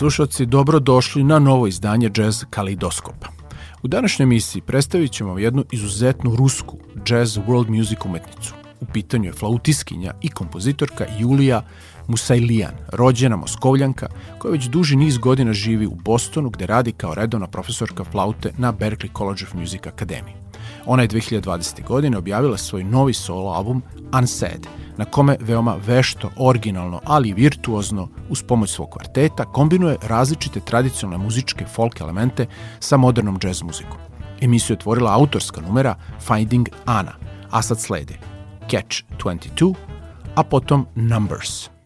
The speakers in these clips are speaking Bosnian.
slušalci, dobro dobrodošli na novo izdanje Jazz Kaleidoskopa. U današnjoj emisiji predstavit ćemo jednu izuzetnu rusku jazz world music umetnicu. U pitanju je flautiskinja i kompozitorka Julija Musajlijan, rođena Moskovljanka, koja već duži niz godina živi u Bostonu gde radi kao redovna profesorka flaute na Berklee College of Music Academy. Ona je 2020. godine objavila svoj novi solo album Unsaid, na kome veoma vešto, originalno, ali i virtuozno, uz pomoć svog kvarteta, kombinuje različite tradicionalne muzičke folk elemente sa modernom jazz muzikom. Emisiju je otvorila autorska numera Finding Anna, a sad slede Catch 22, a potom Numbers –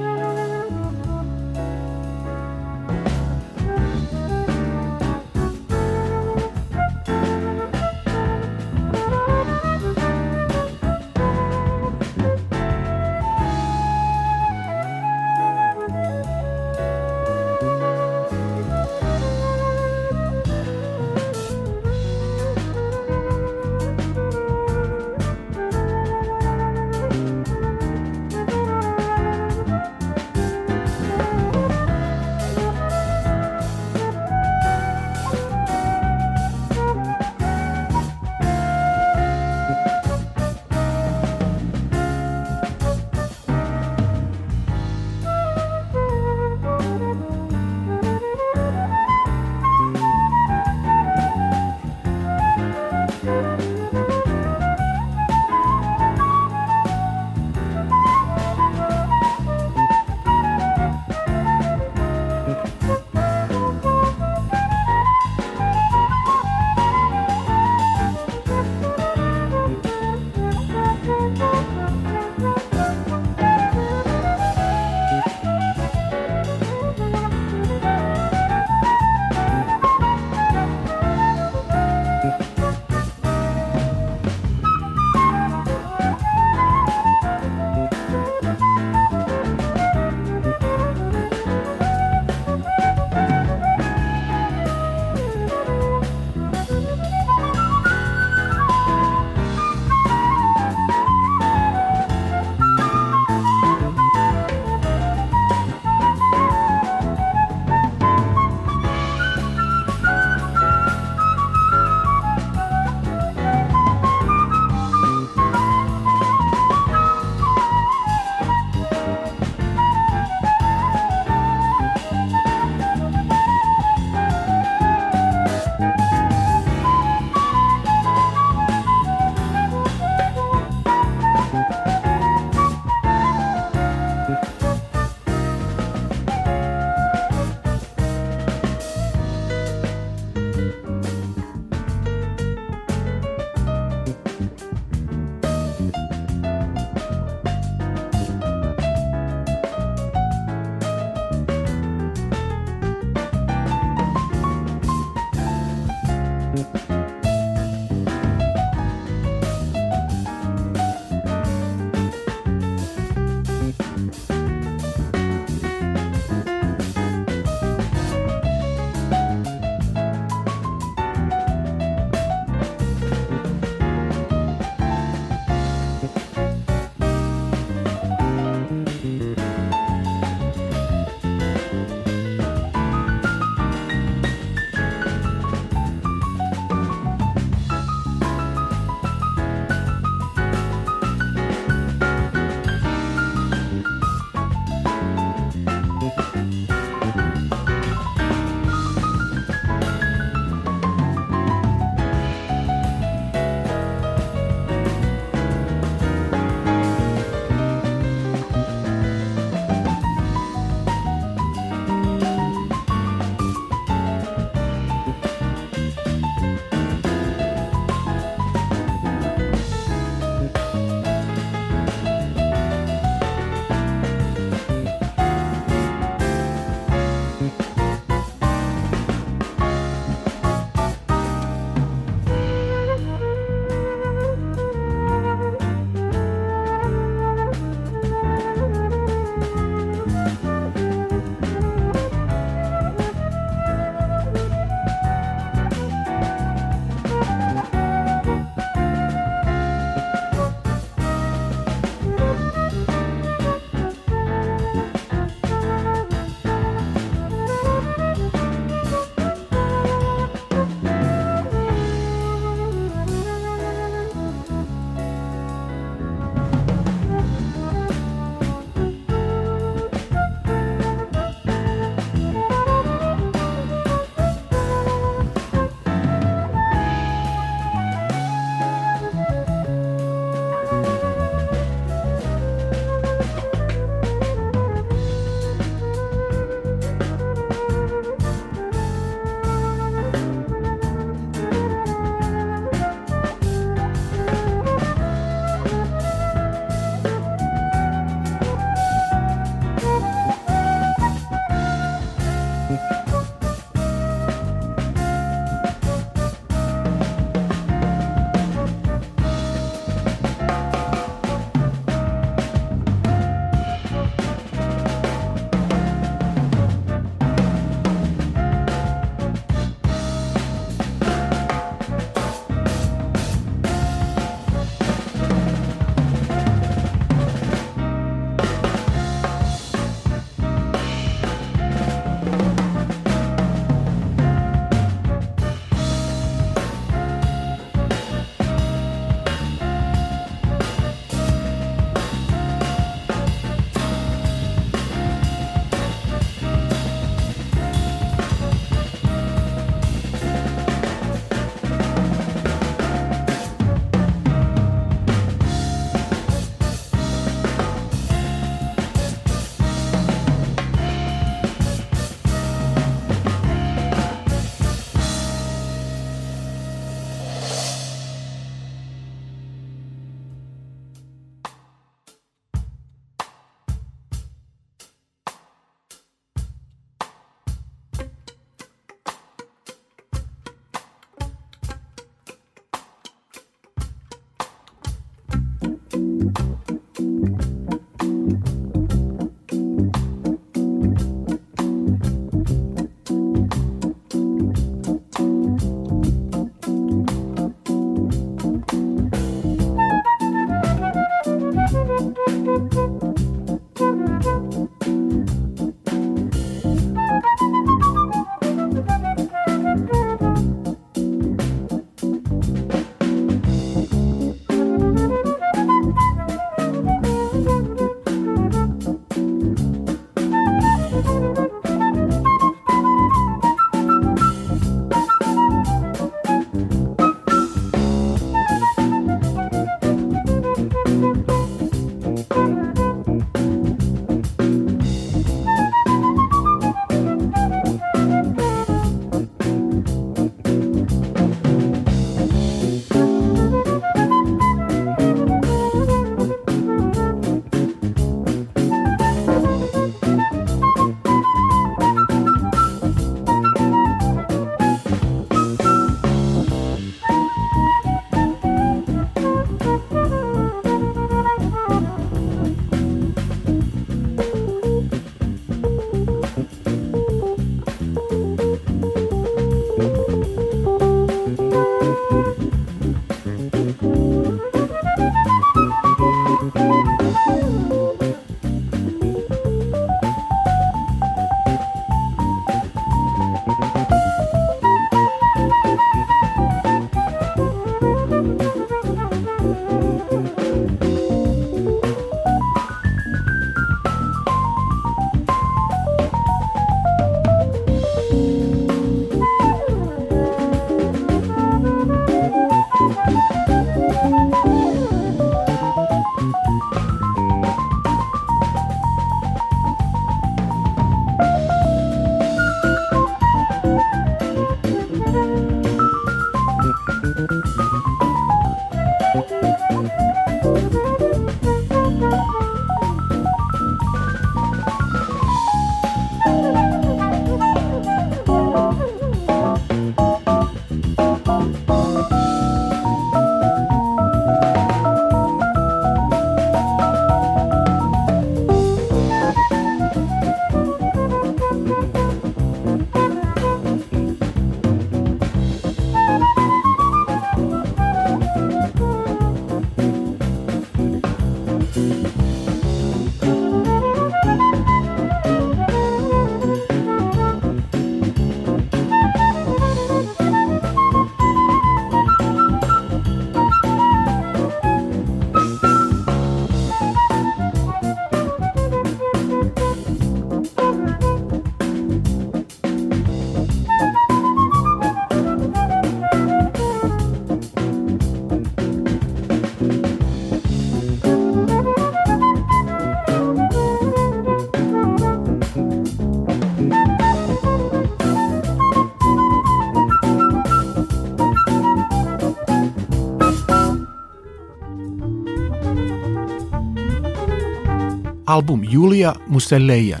Album Julija Muselejan,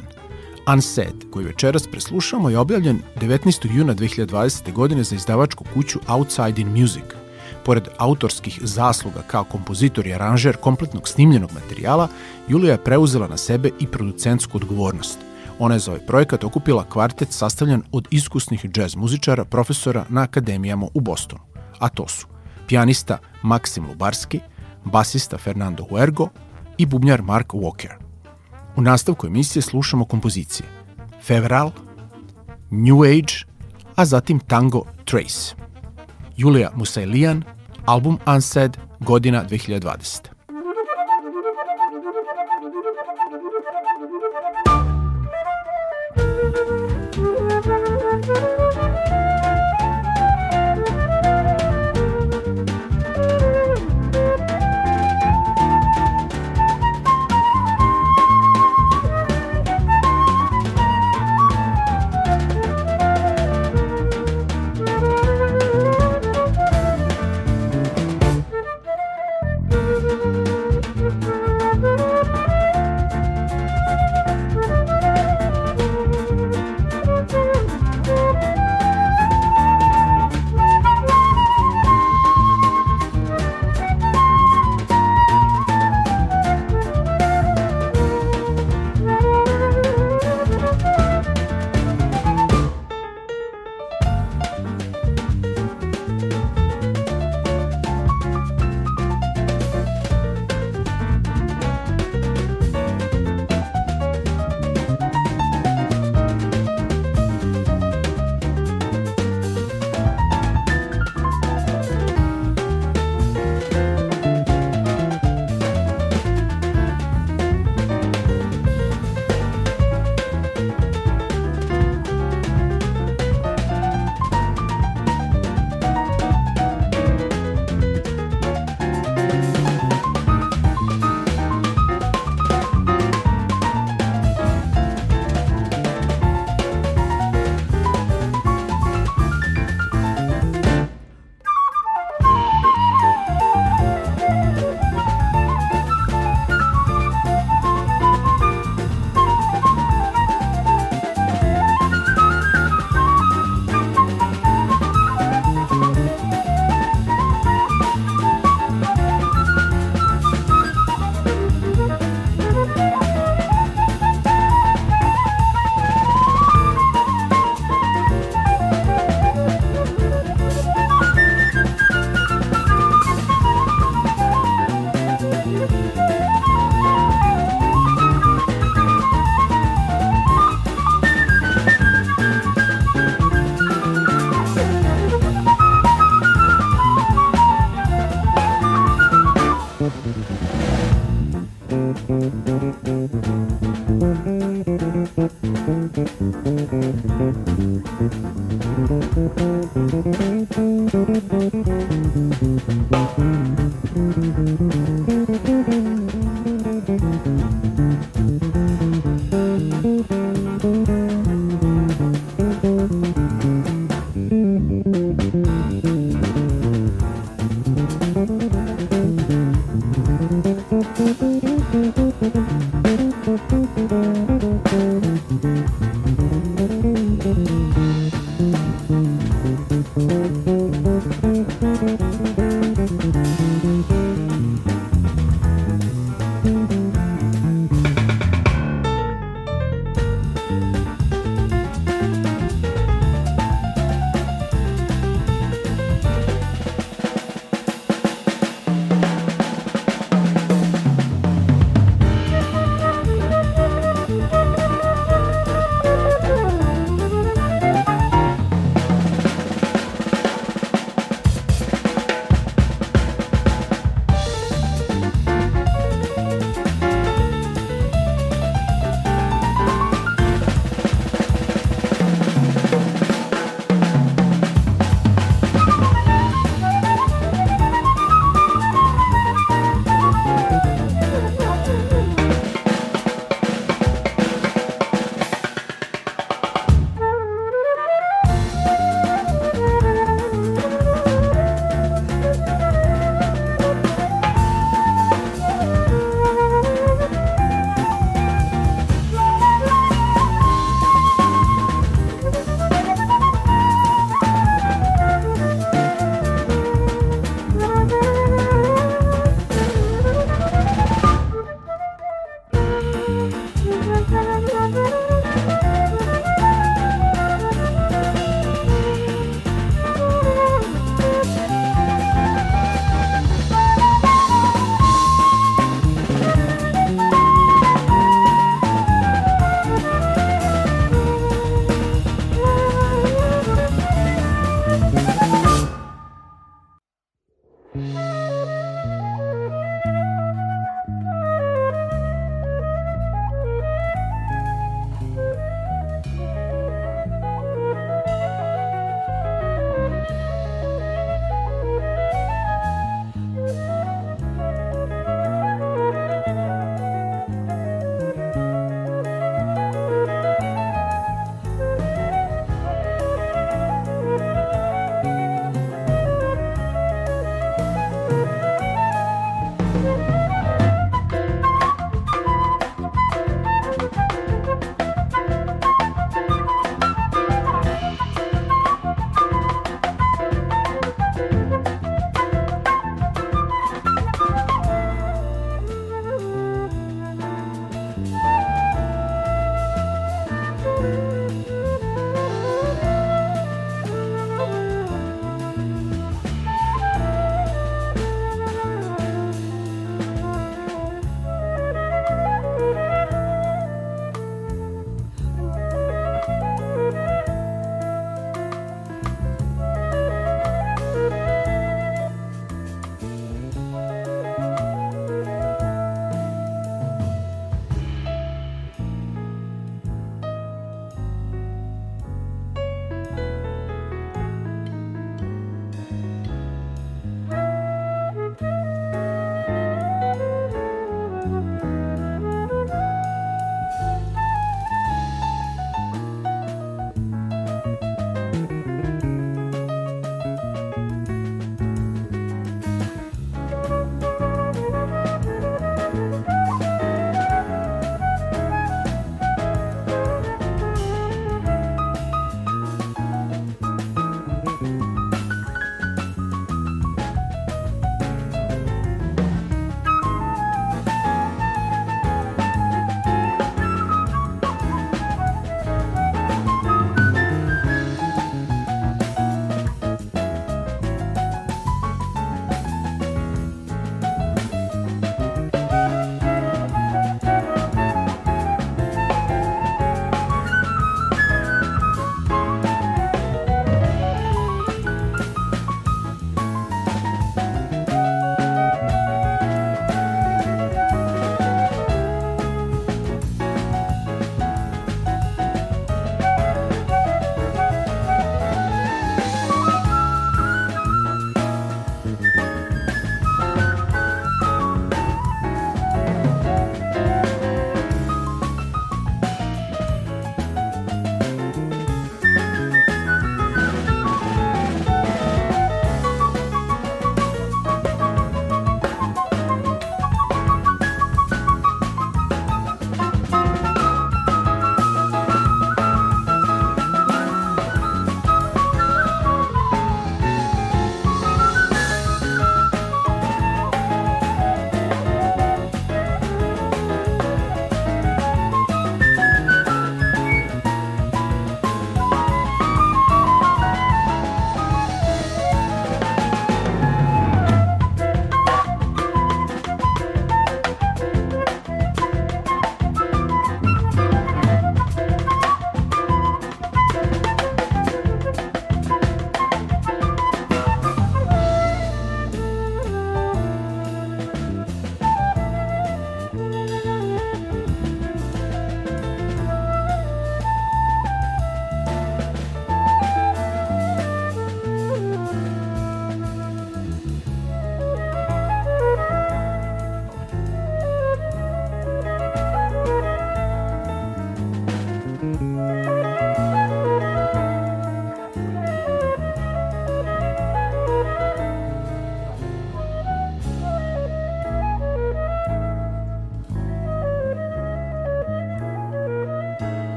Unsaid, koji večeras preslušamo, je objavljen 19. juna 2020. godine za izdavačku kuću Outside in Music. Pored autorskih zasluga kao kompozitor i aranžer kompletnog snimljenog materijala, Julija je preuzela na sebe i producentsku odgovornost. Ona je za ovaj projekat okupila kvartet sastavljen od iskusnih džez muzičara, profesora na akademijama u Bostonu. A to su pijanista Maksim Lubarski, basista Fernando Huergo i bubnjar Mark Walker. U nastavku emisije slušamo kompozicije Fevral, New Age, a zatim tango Trace. Julija Musailian, album Unsaid, godina 2020.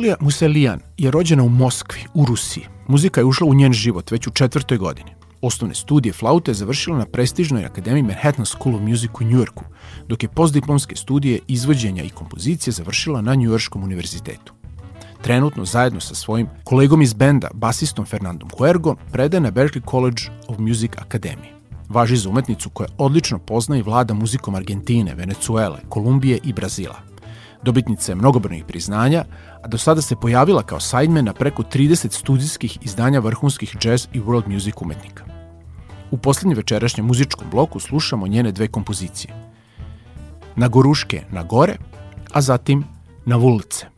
Julija Muselijan je rođena u Moskvi, u Rusiji. Muzika je ušla u njen život već u četvrtoj godini. Osnovne studije flaute je završila na prestižnoj akademiji Manhattan School of Music u Njujorku, dok je postdiplomske studije izvođenja i kompozicije završila na Njujorškom univerzitetu. Trenutno zajedno sa svojim kolegom iz benda, basistom Fernandom Huergo, predaje na Berklee College of Music Academy. Važi za umetnicu koja odlično pozna i vlada muzikom Argentine, Venecuele, Kolumbije i Brazila. Dobitnica je mnogobrnih priznanja, a do sada se pojavila kao sideman na preko 30 studijskih izdanja vrhunskih jazz i world music umetnika. U posljednjem večerašnjem muzičkom bloku slušamo njene dve kompozicije. Na goruške na gore, a zatim na vulice.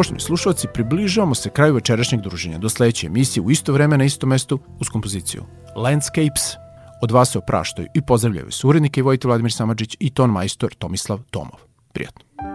Poštovni slušalci, približavamo se kraju večerašnjeg druženja. Do sledeće emisije u isto vreme na istom mestu uz kompoziciju Landscapes. Od vas se opraštaju i pozdravljaju su urednike Vojte Vladimir Samadžić i ton majstor Tomislav Tomov. Prijatno.